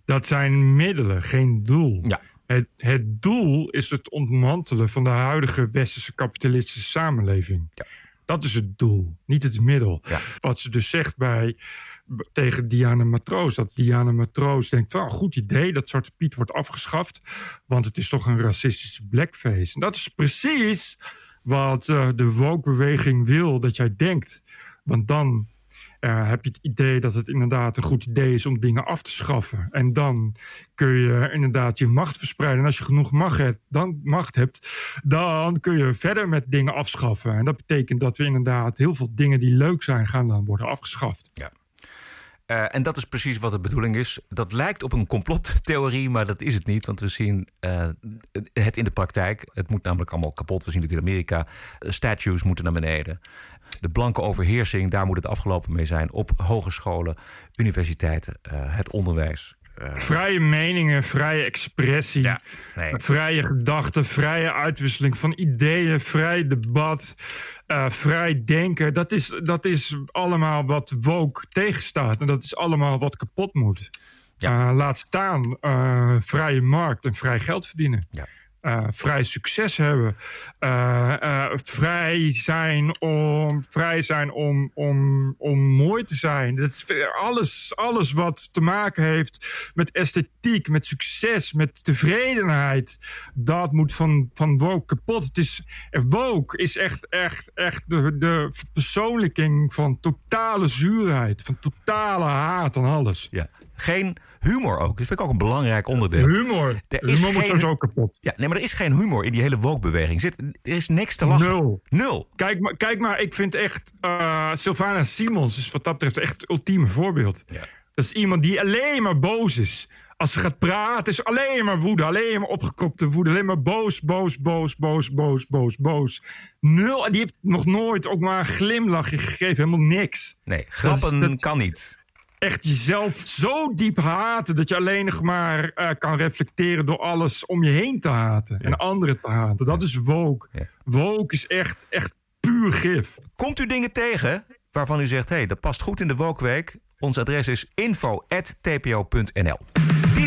Speaker 2: Dat zijn middelen, geen doel.
Speaker 1: Ja.
Speaker 2: Het, het doel is het ontmantelen van de huidige westerse kapitalistische samenleving.
Speaker 1: Ja.
Speaker 2: Dat is het doel, niet het middel.
Speaker 1: Ja.
Speaker 2: Wat ze dus zegt bij, tegen Diana Matroos. Dat Diana Matroos denkt, wel goed idee dat Zwarte Piet wordt afgeschaft. Want het is toch een racistische blackface. En dat is precies wat uh, de woke-beweging wil dat jij denkt. Want dan uh, heb je het idee dat het inderdaad een goed idee is om dingen af te schaffen. En dan kun je inderdaad je macht verspreiden. En als je genoeg macht hebt, dan, macht hebt, dan kun je verder met dingen afschaffen. En dat betekent dat we inderdaad heel veel dingen die leuk zijn, gaan dan worden afgeschaft.
Speaker 1: Ja. Uh, en dat is precies wat de bedoeling is. Dat lijkt op een complottheorie, maar dat is het niet. Want we zien uh, het in de praktijk. Het moet namelijk allemaal kapot. We zien het in Amerika. Statues moeten naar beneden. De blanke overheersing, daar moet het afgelopen mee zijn. Op hogescholen, universiteiten, het onderwijs.
Speaker 2: Uh, vrije meningen, vrije expressie,
Speaker 1: ja, nee.
Speaker 2: vrije gedachten, vrije uitwisseling van ideeën, vrij debat, uh, vrij denken. Dat is, dat is allemaal wat woke tegenstaat. En dat is allemaal wat kapot moet. Ja. Uh, laat staan vrije markt en vrij geld verdienen.
Speaker 1: Ja.
Speaker 2: Uh, vrij succes hebben. Uh, uh, vrij zijn om, vrij zijn om, om, om mooi te zijn. Dat is alles, alles wat te maken heeft met esthetiek, met succes, met tevredenheid. Dat moet van, van woke kapot. Het is, woke is echt, echt, echt de, de van totale zuurheid. Van totale haat aan alles.
Speaker 1: Ja. Geen humor ook. Dat vind ik ook een belangrijk onderdeel.
Speaker 2: Humor.
Speaker 1: Er
Speaker 2: is humor geen... moet ook kapot.
Speaker 1: Ja, nee, maar er is geen humor in die hele woke-beweging. Er is niks te lachen.
Speaker 2: Nul.
Speaker 1: Nul.
Speaker 2: Kijk maar, kijk maar ik vind echt... Uh, Sylvana Simons is wat dat betreft echt het ultieme voorbeeld.
Speaker 1: Ja.
Speaker 2: Dat is iemand die alleen maar boos is. Als ze gaat praten is alleen maar woede. Alleen maar opgekropte woede. Alleen maar boos, boos, boos, boos, boos, boos, boos. Nul. En die heeft nog nooit ook maar een glimlachje gegeven. Helemaal niks.
Speaker 1: Nee, grappen dat, dat, kan niet
Speaker 2: echt jezelf zo diep haten dat je alleen nog maar uh, kan reflecteren door alles om je heen te haten en anderen te haten. Dat is woke. Woke is echt, echt puur gif.
Speaker 1: Komt u dingen tegen waarvan u zegt: hé, hey, dat past goed in de Wookweek? Ons adres is info.tpo.nl.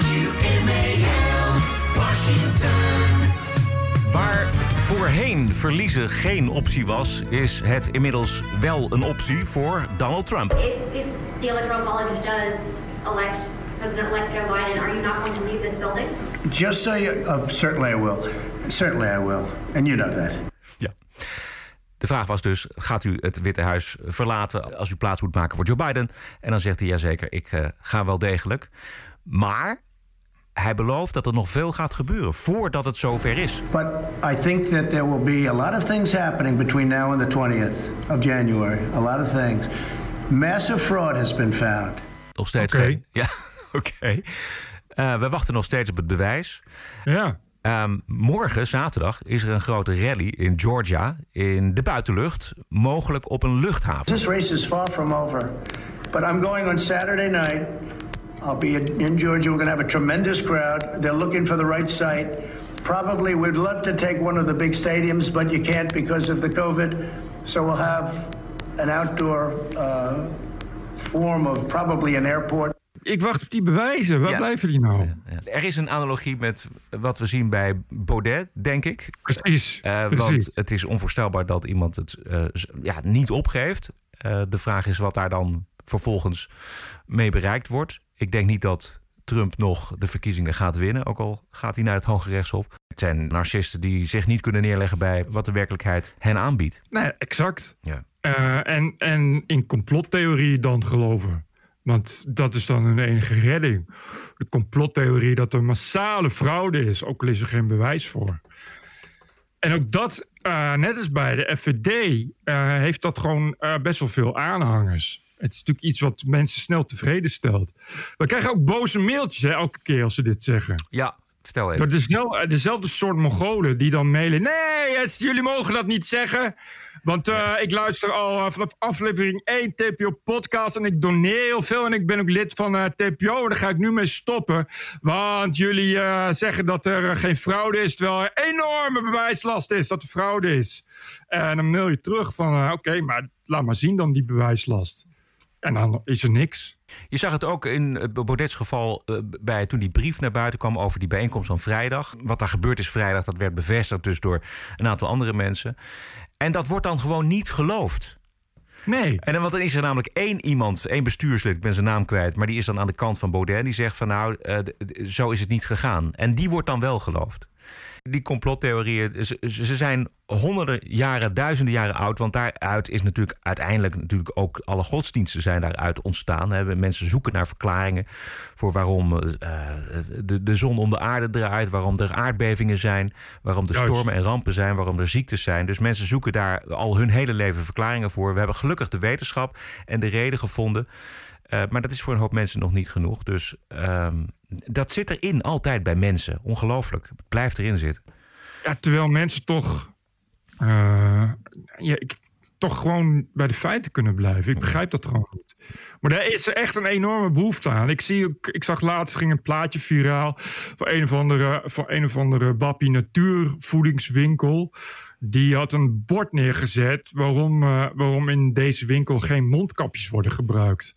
Speaker 5: News 630 WMAL, Washington.
Speaker 1: Waar voorheen verliezen geen optie was, is het inmiddels wel een optie voor Donald Trump.
Speaker 15: If, if the Electoral College does elect President-elect Joe Biden, are you not going to leave this building?
Speaker 16: Just so you, uh, certainly I will. Certainly I will. And you know that.
Speaker 1: Ja. De vraag was dus: gaat u het Witte Huis verlaten als u plaats moet maken voor Joe Biden? En dan zegt hij: jazeker, ik uh, ga wel degelijk. Maar hij belooft dat er nog veel gaat gebeuren voordat het zover is.
Speaker 16: But I think that there will be a lot of things happening between now and the 20th of January. A lot of things. Massive fraud has been found.
Speaker 1: Nog steeds geen. Ja, oké. Eh, we wachten nog steeds op het bewijs.
Speaker 2: Ja.
Speaker 1: Ehm, morgen, zaterdag, is er een grote rally in Georgia in de buitenlucht, mogelijk op een luchthaven.
Speaker 16: This race is far from over. But I'm going on Saturday night. I'll be in- in Georgia. We're going to have a tremendous crowd. They're looking for the right site. Probably we'd love to take one of the big stadiums, but you can't because of the COVID. So we'll have an outdoor uh, form of probably an airport.
Speaker 2: Ik wacht op die bewijzen. Waar
Speaker 1: Ja.
Speaker 2: blijven die nou?
Speaker 1: Er is een analogie met wat we zien bij Baudet, denk ik.
Speaker 2: Precies.
Speaker 1: Eh,
Speaker 2: precies.
Speaker 1: want het is onvoorstelbaar dat iemand het eh, z- ja, niet opgeeft. Eh, de vraag is wat daar dan vervolgens mee bereikt wordt. Ik denk niet dat Trump nog de verkiezingen gaat winnen, ook al gaat hij naar het Hoge Rechtshof. Het zijn narcisten die zich niet kunnen neerleggen bij wat de werkelijkheid hen aanbiedt.
Speaker 2: Nee, exact.
Speaker 1: Ja.
Speaker 2: Eh, en, en in complottheorie dan geloven. Want dat is dan hun enige redding. De complottheorie dat er massale fraude is, ook al is er geen bewijs voor. En ook dat, eh, net als bij de FVD, eh, heeft dat gewoon best wel veel aanhangers. Het is natuurlijk iets wat mensen snel tevreden stelt. We krijgen ook boze mailtjes hè, elke keer als ze dit zeggen.
Speaker 1: Ja, vertel even.
Speaker 2: Door dezelfde, dezelfde soort Mongolen die dan mailen. Nee, het- jullie mogen dat niet zeggen. Want eh, ik luister al eh, vanaf aflevering 1 TPO-podcast. En ik doneer heel veel. En ik ben ook lid van eh, TPO. En daar ga ik nu mee stoppen. Want jullie eh, zeggen dat er eh, geen fraude is. Terwijl er enorme bewijslast is dat er fraude is. En dan mail je terug van... eh, Oké, maar laat maar zien dan die bewijslast. En dan is er niks.
Speaker 1: Je zag het ook in eh, Baudet's geval eh, bij, toen die brief naar buiten kwam over die bijeenkomst van vrijdag. Wat daar gebeurd is vrijdag, dat werd bevestigd dus door een aantal andere mensen. En dat wordt dan gewoon niet geloofd.
Speaker 2: Nee.
Speaker 1: En dan, want dan is er namelijk één iemand, één bestuurslid, ik ben zijn naam kwijt, maar die is dan aan de kant van Baudet. En die zegt van nou, eh, zo is het niet gegaan. En die wordt dan wel geloofd. Die complottheorieën, ze, ze zijn honderden jaren, duizenden jaren oud. Want daaruit is natuurlijk uiteindelijk natuurlijk ook alle godsdiensten zijn daaruit ontstaan. Hè. Mensen zoeken naar verklaringen voor waarom eh, de, de zon om de aarde draait, waarom er aardbevingen zijn, waarom er stormen en rampen zijn, waarom er ziektes zijn. Dus mensen zoeken daar al hun hele leven verklaringen voor. We hebben gelukkig de wetenschap en de reden gevonden. Eh, maar dat is voor een hoop mensen nog niet genoeg. Dus ehm, dat zit erin altijd bij mensen. Ongelooflijk. Het blijft erin zitten.
Speaker 2: Ja, terwijl mensen toch, eh, ja, ik, toch gewoon bij de feiten kunnen blijven. Ik begrijp dat gewoon niet. Maar daar is echt een enorme behoefte aan. Ik, zie ik zag laatst ging een plaatje viraal van een of andere, van een of andere wappie natuurvoedingswinkel. Die had een bord neergezet waarom, eh, waarom in deze winkel geen mondkapjes worden gebruikt.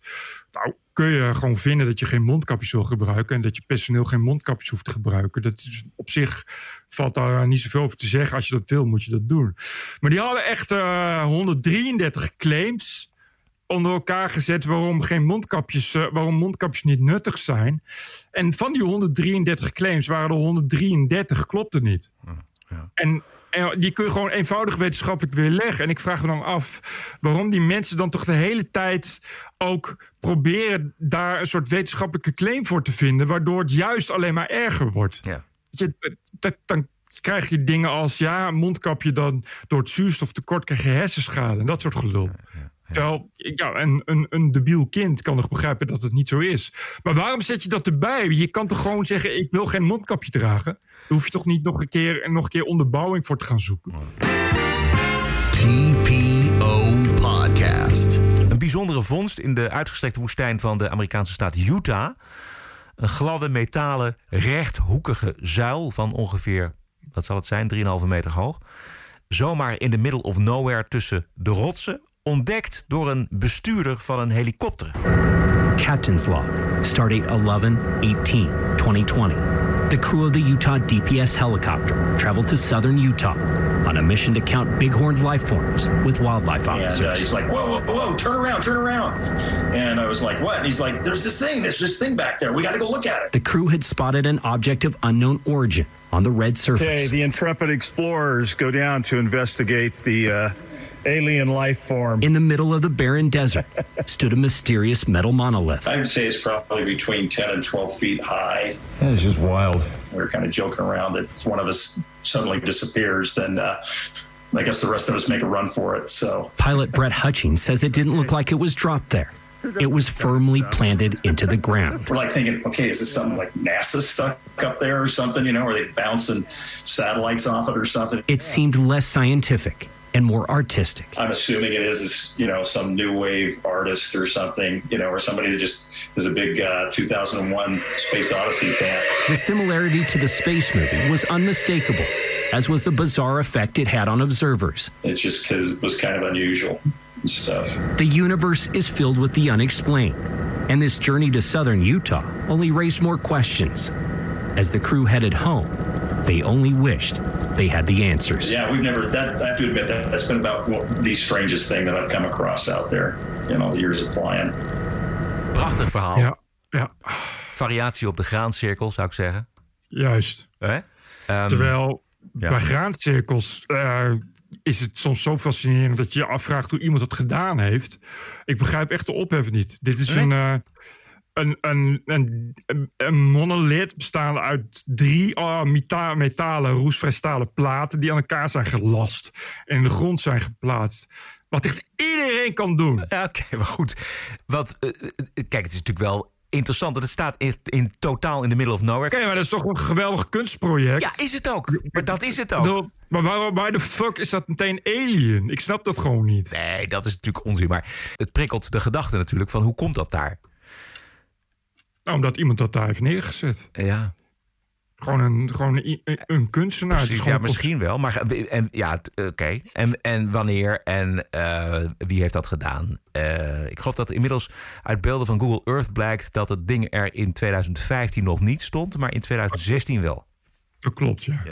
Speaker 2: Nou, kun je gewoon vinden dat je geen mondkapjes wil gebruiken en dat je personeel geen mondkapjes hoeft te gebruiken. Dat is op zich valt daar eh, niet zoveel over te zeggen. Als je dat wil, moet je dat doen. Maar die hadden echt eh, 133 claims onder elkaar gezet waarom geen mondkapjes, eh, waarom mondkapjes niet nuttig zijn. En van die 133 claims waren er 133 klopte niet. En, en die kun je gewoon eenvoudig wetenschappelijk weerleggen. En ik vraag me dan af waarom die mensen dan toch de hele tijd ook proberen daar een soort wetenschappelijke claim voor te vinden, waardoor het juist alleen maar erger wordt.
Speaker 1: Ja.
Speaker 2: Je, dat, dan krijg je dingen als ja, mondkapje dan door het zuurstoftekort krijg je hersenschade en dat soort gelul. Terwijl ja, een, een, een debiel kind kan nog begrijpen dat het niet zo is. Maar waarom zet je dat erbij? Je kan toch gewoon zeggen: ik wil geen mondkapje dragen. Daar hoef je toch niet nog een keer, nog een keer onderbouwing voor te gaan zoeken.
Speaker 1: TPO Podcast. Een bijzondere vondst in de uitgestrekte woestijn van de Amerikaanse staat Utah. Een gladde metalen rechthoekige zuil van ongeveer, wat zal het zijn, 3,5 meter hoog. Zomaar in the middle of nowhere tussen de rotsen. Ontdekt door een bestuurder van een helikopter.
Speaker 17: Captain's log, stardate 11 18 2020. The crew of the Utah DPS helicopter traveled to southern Utah on a mission to count bighorned life forms with wildlife
Speaker 18: And
Speaker 17: officers.
Speaker 18: uh, he's like, whoa, whoa, whoa, turn around, turn around. And I was like, what? And he's like, there's this thing, there's this thing back there. We got to go look at it.
Speaker 17: the crew had spotted an object of unknown origin on the red surface.
Speaker 19: Okay, the intrepid explorers go down to investigate the uh,
Speaker 20: alien life form.
Speaker 17: In the middle of the barren desert stood a mysterious metal monolith.
Speaker 18: I would say it's probably between 10 and 12 feet high.
Speaker 20: That's just wild.
Speaker 18: We were kind of joking around that if one of us suddenly disappears, then uh, I guess the rest of us make a run for it. So
Speaker 17: Pilot Brett Hutchings says it didn't look like it was dropped there. It was firmly planted into the ground.
Speaker 18: we're like thinking, okay, is this something like NASA stuck up there or something? You know, are they bouncing satellites off it or something?
Speaker 17: It seemed less scientific and more artistic.
Speaker 18: I'm assuming it is, you know, some new wave artist or something, you know, or somebody that just is a big uh, 2001 Space Odyssey fan.
Speaker 17: The similarity to the space movie was unmistakable, as was the bizarre effect it had on observers.
Speaker 18: It just was kind of unusual and stuff.
Speaker 17: The universe is filled with the unexplained, and this journey to southern Utah only raised more questions. As the crew headed home, they only wished they had the answers.
Speaker 18: Yeah, we've never. That I have to admit that that's been about the strangest thing that I've come across out there. You know, years of flying.
Speaker 1: Prachtig verhaal.
Speaker 2: Ja, ja.
Speaker 1: Variatie op de graancirkel, zou ik zeggen.
Speaker 2: Juist.
Speaker 1: Hè? Ehm,
Speaker 2: Terwijl
Speaker 1: ja.
Speaker 2: bij graancirkels eh, is het soms zo fascinerend dat je je afvraagt hoe iemand het gedaan heeft. Ik begrijp echt de ophef niet. Dit is een, eh, een, een, een, monolith bestaande uit drie meta- metalen roestvrij stalen platen die aan elkaar zijn gelast en in de grond zijn geplaatst. Wat echt iedereen kan doen.
Speaker 1: Ja, oké, maar goed. Wat, eh, eh, kijk, het is natuurlijk wel interessant. want Het staat in, in totaal in the middle of nowhere.
Speaker 2: Oké, maar dat is toch een geweldig kunstproject?
Speaker 1: Ja, is het ook. Maar dat is het ook.
Speaker 2: Maar waarom, waar de fuck is dat meteen alien? Ik snap dat gewoon niet.
Speaker 1: Nee, dat is natuurlijk onzin. Maar het prikkelt de gedachte natuurlijk van hoe komt dat daar?
Speaker 2: Nou, omdat iemand dat daar heeft neergezet.
Speaker 1: Ja.
Speaker 2: Gewoon een, gewoon een, een kunstenaar.
Speaker 1: Precies,
Speaker 2: gewoon
Speaker 1: ja, misschien wel. Maar en, ja, oké. En, en wanneer en eh, wie heeft dat gedaan? Eh, ik geloof dat inmiddels uit beelden van Google Earth blijkt dat het ding er in 2015 nog niet stond, maar in 2016 wel.
Speaker 2: Dat klopt, ja.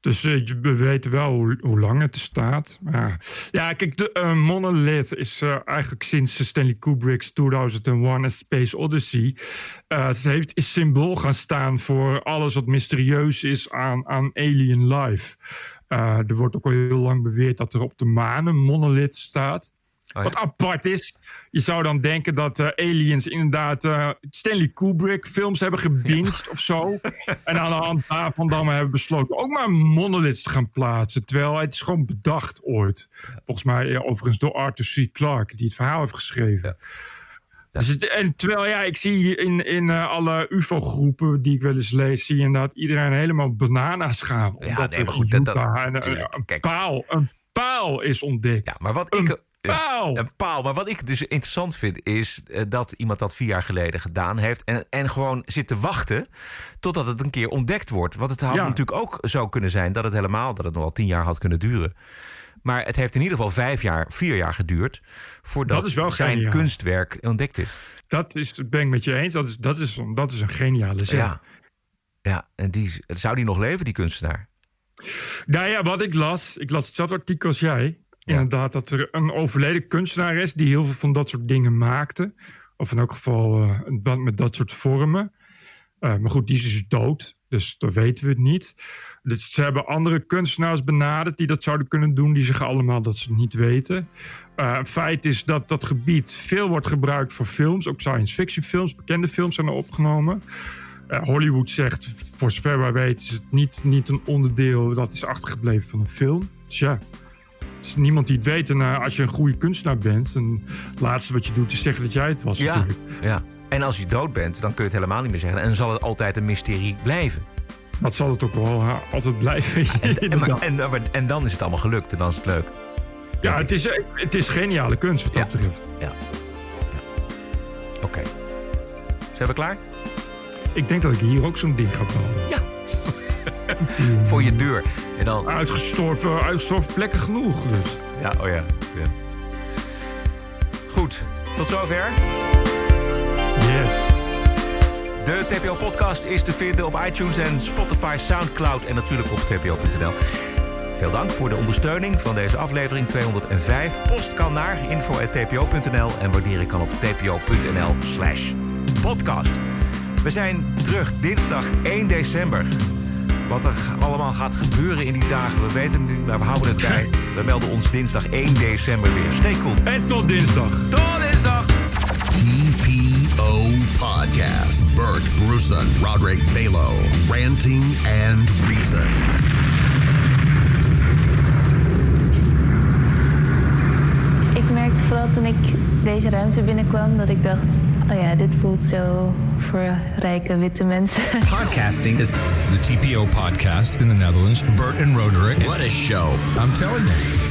Speaker 2: Dus je- we weten wel hoe, lang het staat. Maar, ja, kijk, de eh, Monolith is eh, eigenlijk sinds Stanley Kubrick's 2001 A Space Odyssey... ze heeft, is symbool gaan staan voor alles wat mysterieus is aan, aan alien life. Er wordt ook al heel lang beweerd dat er op de maan een monolith staat. Wat apart is, je zou dan denken dat eh, aliens inderdaad eh, Stanley Kubrick films hebben gebinged of zo. En aan de hand daarvan dan hebben besloten ook maar monoliths te gaan plaatsen. Terwijl het is gewoon bedacht ooit. Volgens mij eh, overigens door Arthur C. Clarke, die het verhaal heeft geschreven. Dus het, en terwijl ja, ik zie in, in alle UFO-groepen die ik wel eens lees, zie je inderdaad iedereen helemaal bananas gaan. Omdat
Speaker 1: nee, maar
Speaker 2: er
Speaker 1: goed, dat- dat-
Speaker 2: een paal, een paal is ontdekt.
Speaker 1: Ja, maar wat ik.
Speaker 2: Paal!
Speaker 1: Een paal. Maar wat ik dus interessant vind, is eh, dat iemand dat vier jaar geleden gedaan heeft. En, en gewoon zit te wachten totdat het een keer ontdekt wordt. Want het had
Speaker 2: Ja.
Speaker 1: natuurlijk ook zo kunnen zijn dat het helemaal, dat het nog wel tien jaar had kunnen duren. Maar het heeft in ieder geval vijf jaar, vier jaar geduurd. voordat zijn
Speaker 2: geniaal.
Speaker 1: kunstwerk ontdekt is.
Speaker 2: Dat is, ben ik met je eens. Dat is, dat is, een- dat is een geniale zin.
Speaker 1: Ja. Ja, en die, zou die nog leven, die kunstenaar?
Speaker 2: Nou ja, wat ik las, ik las hetzelfde artikel als jij. Inderdaad, dat er een overleden kunstenaar is die heel veel van dat soort dingen maakte. Of in elk geval eh, een band met dat soort vormen. Eh, maar goed, die is dus dood. Dus dan weten we het niet. Dus ze hebben andere kunstenaars benaderd die dat zouden kunnen doen. Die zeggen allemaal dat ze het niet weten. Eh, een feit is dat dat gebied veel wordt gebruikt voor films. Ook science fiction films, bekende films zijn er opgenomen. Eh, Hollywood zegt, voor zover wij weten, is het niet, niet een onderdeel dat is achtergebleven van een film. Dus ja, is niemand die het weet. En eh, als je een goede kunstenaar bent, dan het laatste wat je doet is zeggen dat jij het was.
Speaker 1: Ja,
Speaker 2: natuurlijk.
Speaker 1: ja. En als je dood bent, dan kun je het helemaal niet meer zeggen. En dan zal het altijd een mysterie blijven.
Speaker 2: Dat zal het ook wel eh, altijd blijven.
Speaker 1: En, en, dan is het allemaal gelukt en dan is het leuk.
Speaker 2: ja, het is, eh, het is geniale kunst wat dat betreft.
Speaker 1: Ja. Oké. Zijn we klaar?
Speaker 2: Ik denk dat ik hier ook zo'n ding ga bouwen.
Speaker 1: Ja. Voor je deur. En dan...
Speaker 2: Uitgestorven, uitgestorven plekken genoeg. Dus.
Speaker 1: Ja, oh ja. ja. Goed, tot zover.
Speaker 2: Yes.
Speaker 1: De TPO-podcast is te vinden op iTunes en Spotify, Soundcloud en natuurlijk op tpo.nl. Veel dank voor de ondersteuning van deze aflevering 205. Post kan naar info.tpo.nl en waarderen kan op tpo.nl slash podcast. We zijn terug dinsdag 1 december. Wat er allemaal gaat gebeuren in die dagen, we weten het niet, maar we houden het bij. We melden ons dinsdag 1 december weer. Stay cool.
Speaker 2: En tot dinsdag.
Speaker 1: Tot dinsdag.
Speaker 21: TPO Podcast. Bert Bruson, Roderick Balo, Ranting and Reason.
Speaker 22: Ik merkte vooral toen ik deze ruimte binnenkwam dat ik dacht: oh ja, dit voelt zo voor rijke witte mensen.
Speaker 6: Podcasting is the TPO podcast in the Netherlands. Bert and Roderick. What a show. I'm telling you.